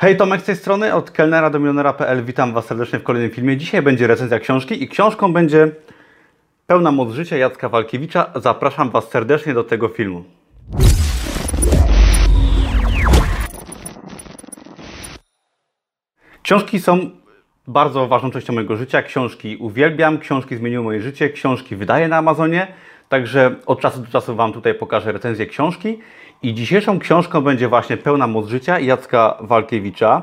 Hej, Tomek z tej strony, od kelnera do milionera.pl. Witam Was serdecznie w kolejnym filmie. Dzisiaj będzie recenzja książki i książką będzie Pełna moc życia Jacka Walkiewicza. Zapraszam Was serdecznie do tego filmu. Książki są bardzo ważną częścią mojego życia. Książki uwielbiam, książki zmieniły moje życie, książki wydaję na Amazonie. Także od czasu do czasu Wam tutaj pokażę recenzję książki. I dzisiejszą książką będzie właśnie Pełna moc życia Jacka Walkiewicza.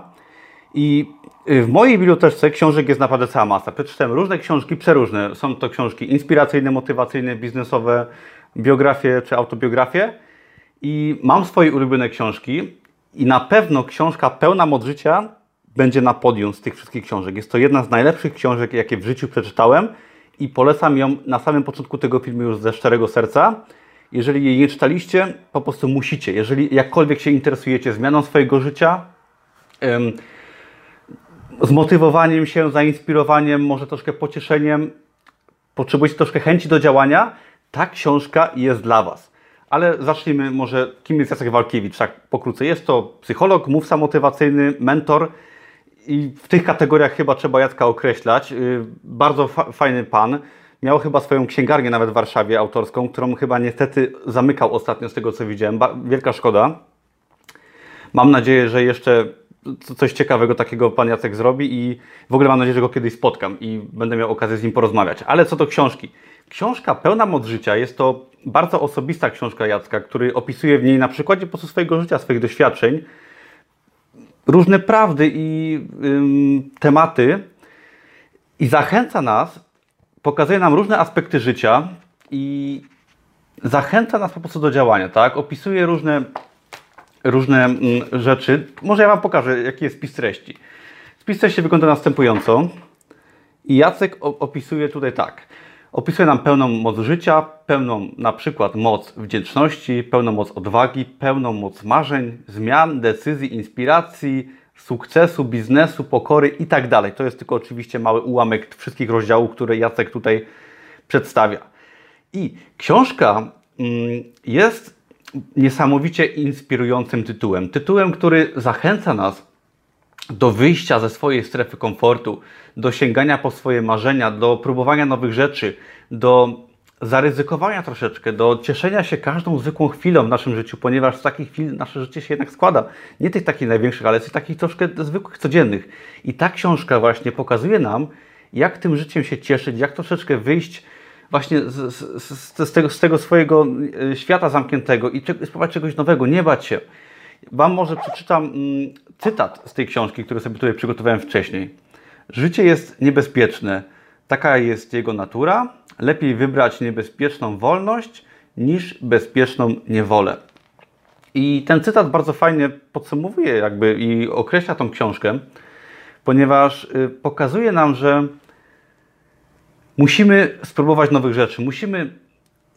I y, w mojej bibliotece książek jest naprawdę cała masa. Przeczytałem różne książki, przeróżne. Są to książki inspiracyjne, motywacyjne, biznesowe, biografie czy autobiografie. I mam swoje ulubione książki. I na pewno książka Pełna moc życia będzie na podium z tych wszystkich książek. Jest to jedna z najlepszych książek, jakie w życiu przeczytałem i polecam ją na samym początku tego filmu już ze szczerego serca. Jeżeli jej nie czytaliście, po prostu musicie. Jeżeli jakkolwiek się interesujecie zmianą swojego życia, ym, zmotywowaniem się, zainspirowaniem, może troszkę pocieszeniem, potrzebujecie troszkę chęci do działania, ta książka jest dla Was. Ale zacznijmy może, kim jest Jacek Walkiewicz, tak pokrótce. Jest to psycholog, mówca motywacyjny, mentor, i w tych kategoriach chyba trzeba Jacka określać. Y, bardzo fa fajny pan. Miał chyba swoją księgarnię nawet w Warszawie autorską, którą chyba niestety zamykał ostatnio z tego co widziałem. Ba wielka szkoda. Mam nadzieję, że jeszcze coś ciekawego takiego pan Jacek zrobi i w ogóle mam nadzieję, że go kiedyś spotkam i będę miał okazję z nim porozmawiać. Ale co do książki. Książka Pełna Moc Życia jest to bardzo osobista książka Jacka, który opisuje w niej na przykładzie po prostu swojego życia, swoich doświadczeń, różne prawdy i tematy i zachęca nas, pokazuje nam różne aspekty życia i zachęca nas po prostu do działania, tak? Opisuje różne, różne ym, rzeczy. Może ja Wam pokażę, jaki jest spis treści. Spis treści wygląda następująco. I Jacek opisuje tutaj tak. Opisuje nam pełną moc życia, pełną na przykład moc wdzięczności, pełną moc odwagi, pełną moc marzeń, zmian, decyzji, inspiracji, sukcesu, biznesu, pokory i tak dalej. To jest tylko oczywiście mały ułamek wszystkich rozdziałów, które Jacek tutaj przedstawia. I książka mm, jest niesamowicie inspirującym tytułem. Tytułem, który zachęca nas do wyjścia ze swojej strefy komfortu, do sięgania po swoje marzenia, do próbowania nowych rzeczy, do zaryzykowania troszeczkę, do cieszenia się każdą zwykłą chwilą w naszym życiu, ponieważ z takich chwil nasze życie się jednak składa. Nie tych takich największych, ale z takich troszkę zwykłych, codziennych. I ta książka właśnie pokazuje nam, jak tym życiem się cieszyć, jak troszeczkę wyjść właśnie z, z, z, tego, z tego swojego e, świata zamkniętego i spróbować czegoś nowego, nie bać się. Wam może przeczytam mm, cytat z tej książki, który sobie tutaj przygotowałem wcześniej. Życie jest niebezpieczne. Taka jest jego natura. Lepiej wybrać niebezpieczną wolność niż bezpieczną niewolę. I ten cytat bardzo fajnie podsumowuje jakby i określa tą książkę, ponieważ y, pokazuje nam, że musimy spróbować nowych rzeczy, musimy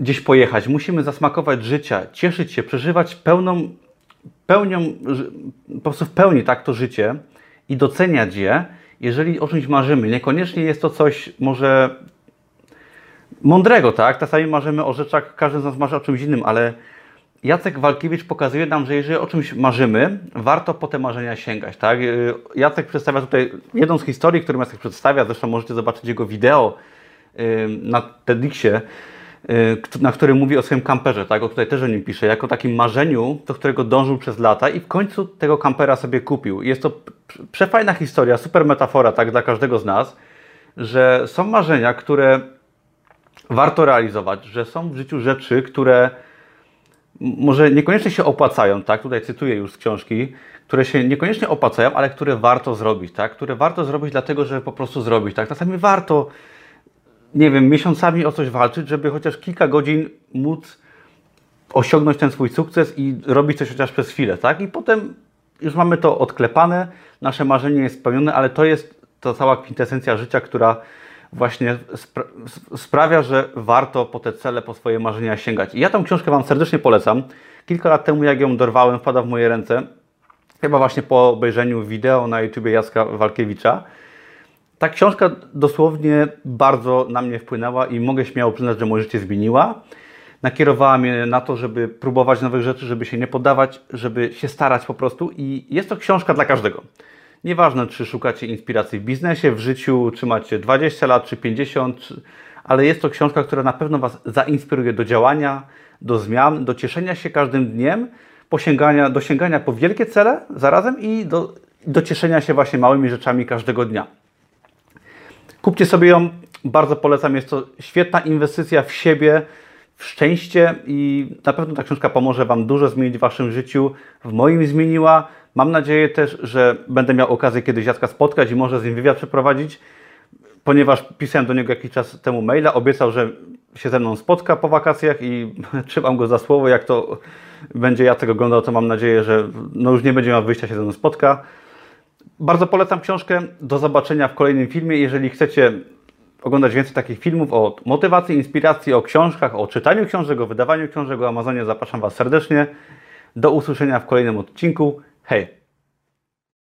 gdzieś pojechać, musimy zasmakować życia, cieszyć się, przeżywać pełną pełnią, po prostu w pełni tak to życie i doceniać je, jeżeli o czymś marzymy. Niekoniecznie jest to coś może mądrego, tak? Czasami marzymy o rzeczach, każdy z nas marzy o czymś innym, ale Jacek Walkiewicz pokazuje nam, że jeżeli o czymś marzymy, warto po te marzenia sięgać, tak? Jacek przedstawia tutaj jedną z historii, którą Jacek przedstawia, zresztą możecie zobaczyć jego wideo na TEDxie, Y, na którym mówi o swoim kamperze, tak? O tutaj też o nim pisze, jako takim marzeniu, do którego dążył przez lata i w końcu tego kampera sobie kupił. Jest to przefajna historia, super metafora, tak, dla każdego z nas, że są marzenia, które warto realizować, że są w życiu rzeczy, które może niekoniecznie się opłacają, tak? Tutaj cytuję już z książki, które się niekoniecznie opłacają, ale które warto zrobić, tak? Które warto zrobić dlatego, żeby po prostu zrobić, tak? Czasami warto nie wiem, miesiącami o coś walczyć, żeby chociaż kilka godzin móc osiągnąć ten swój sukces i robić coś chociaż przez chwilę, tak? I potem już mamy to odklepane, nasze marzenie jest spełnione, ale to jest ta cała kwintesencja życia, która właśnie spra sprawia, że warto po te cele, po swoje marzenia sięgać. I ja tą książkę Wam serdecznie polecam. Kilka lat temu, jak ją dorwałem, wpada w moje ręce, chyba właśnie po obejrzeniu wideo na YouTubie Jacka Walkiewicza, ta książka dosłownie bardzo na mnie wpłynęła i mogę śmiało przyznać, że moje życie zmieniła. nakierowała mnie na to, żeby próbować nowych rzeczy, żeby się nie poddawać, żeby się starać po prostu. I jest to książka dla każdego. Nieważne, czy szukacie inspiracji w biznesie, w życiu, czy macie 20 lat, czy 50, czy... ale jest to książka, która na pewno Was zainspiruje do działania, do zmian, do cieszenia się każdym dniem, posięgania, do sięgania po wielkie cele zarazem i do, do cieszenia się właśnie małymi rzeczami każdego dnia. Kupcie sobie ją, bardzo polecam. Jest to świetna inwestycja w siebie, w szczęście i na pewno ta książka pomoże Wam dużo zmienić w Waszym życiu. W moim zmieniła. Mam nadzieję też, że będę miał okazję kiedyś Jacka spotkać i może z nim wywiad przeprowadzić, ponieważ pisałem do niego jakiś czas temu maila. Obiecał, że się ze mną spotka po wakacjach i trzymam go za słowo. Jak to będzie Jacek oglądał, to mam nadzieję, że no już nie będzie miał wyjścia, się ze mną spotka. Bardzo polecam książkę. Do zobaczenia w kolejnym filmie. Jeżeli chcecie oglądać więcej takich filmów o motywacji, inspiracji, o książkach, o czytaniu książek, o wydawaniu książek, o Amazonie, zapraszam Was serdecznie. Do usłyszenia w kolejnym odcinku. Hej!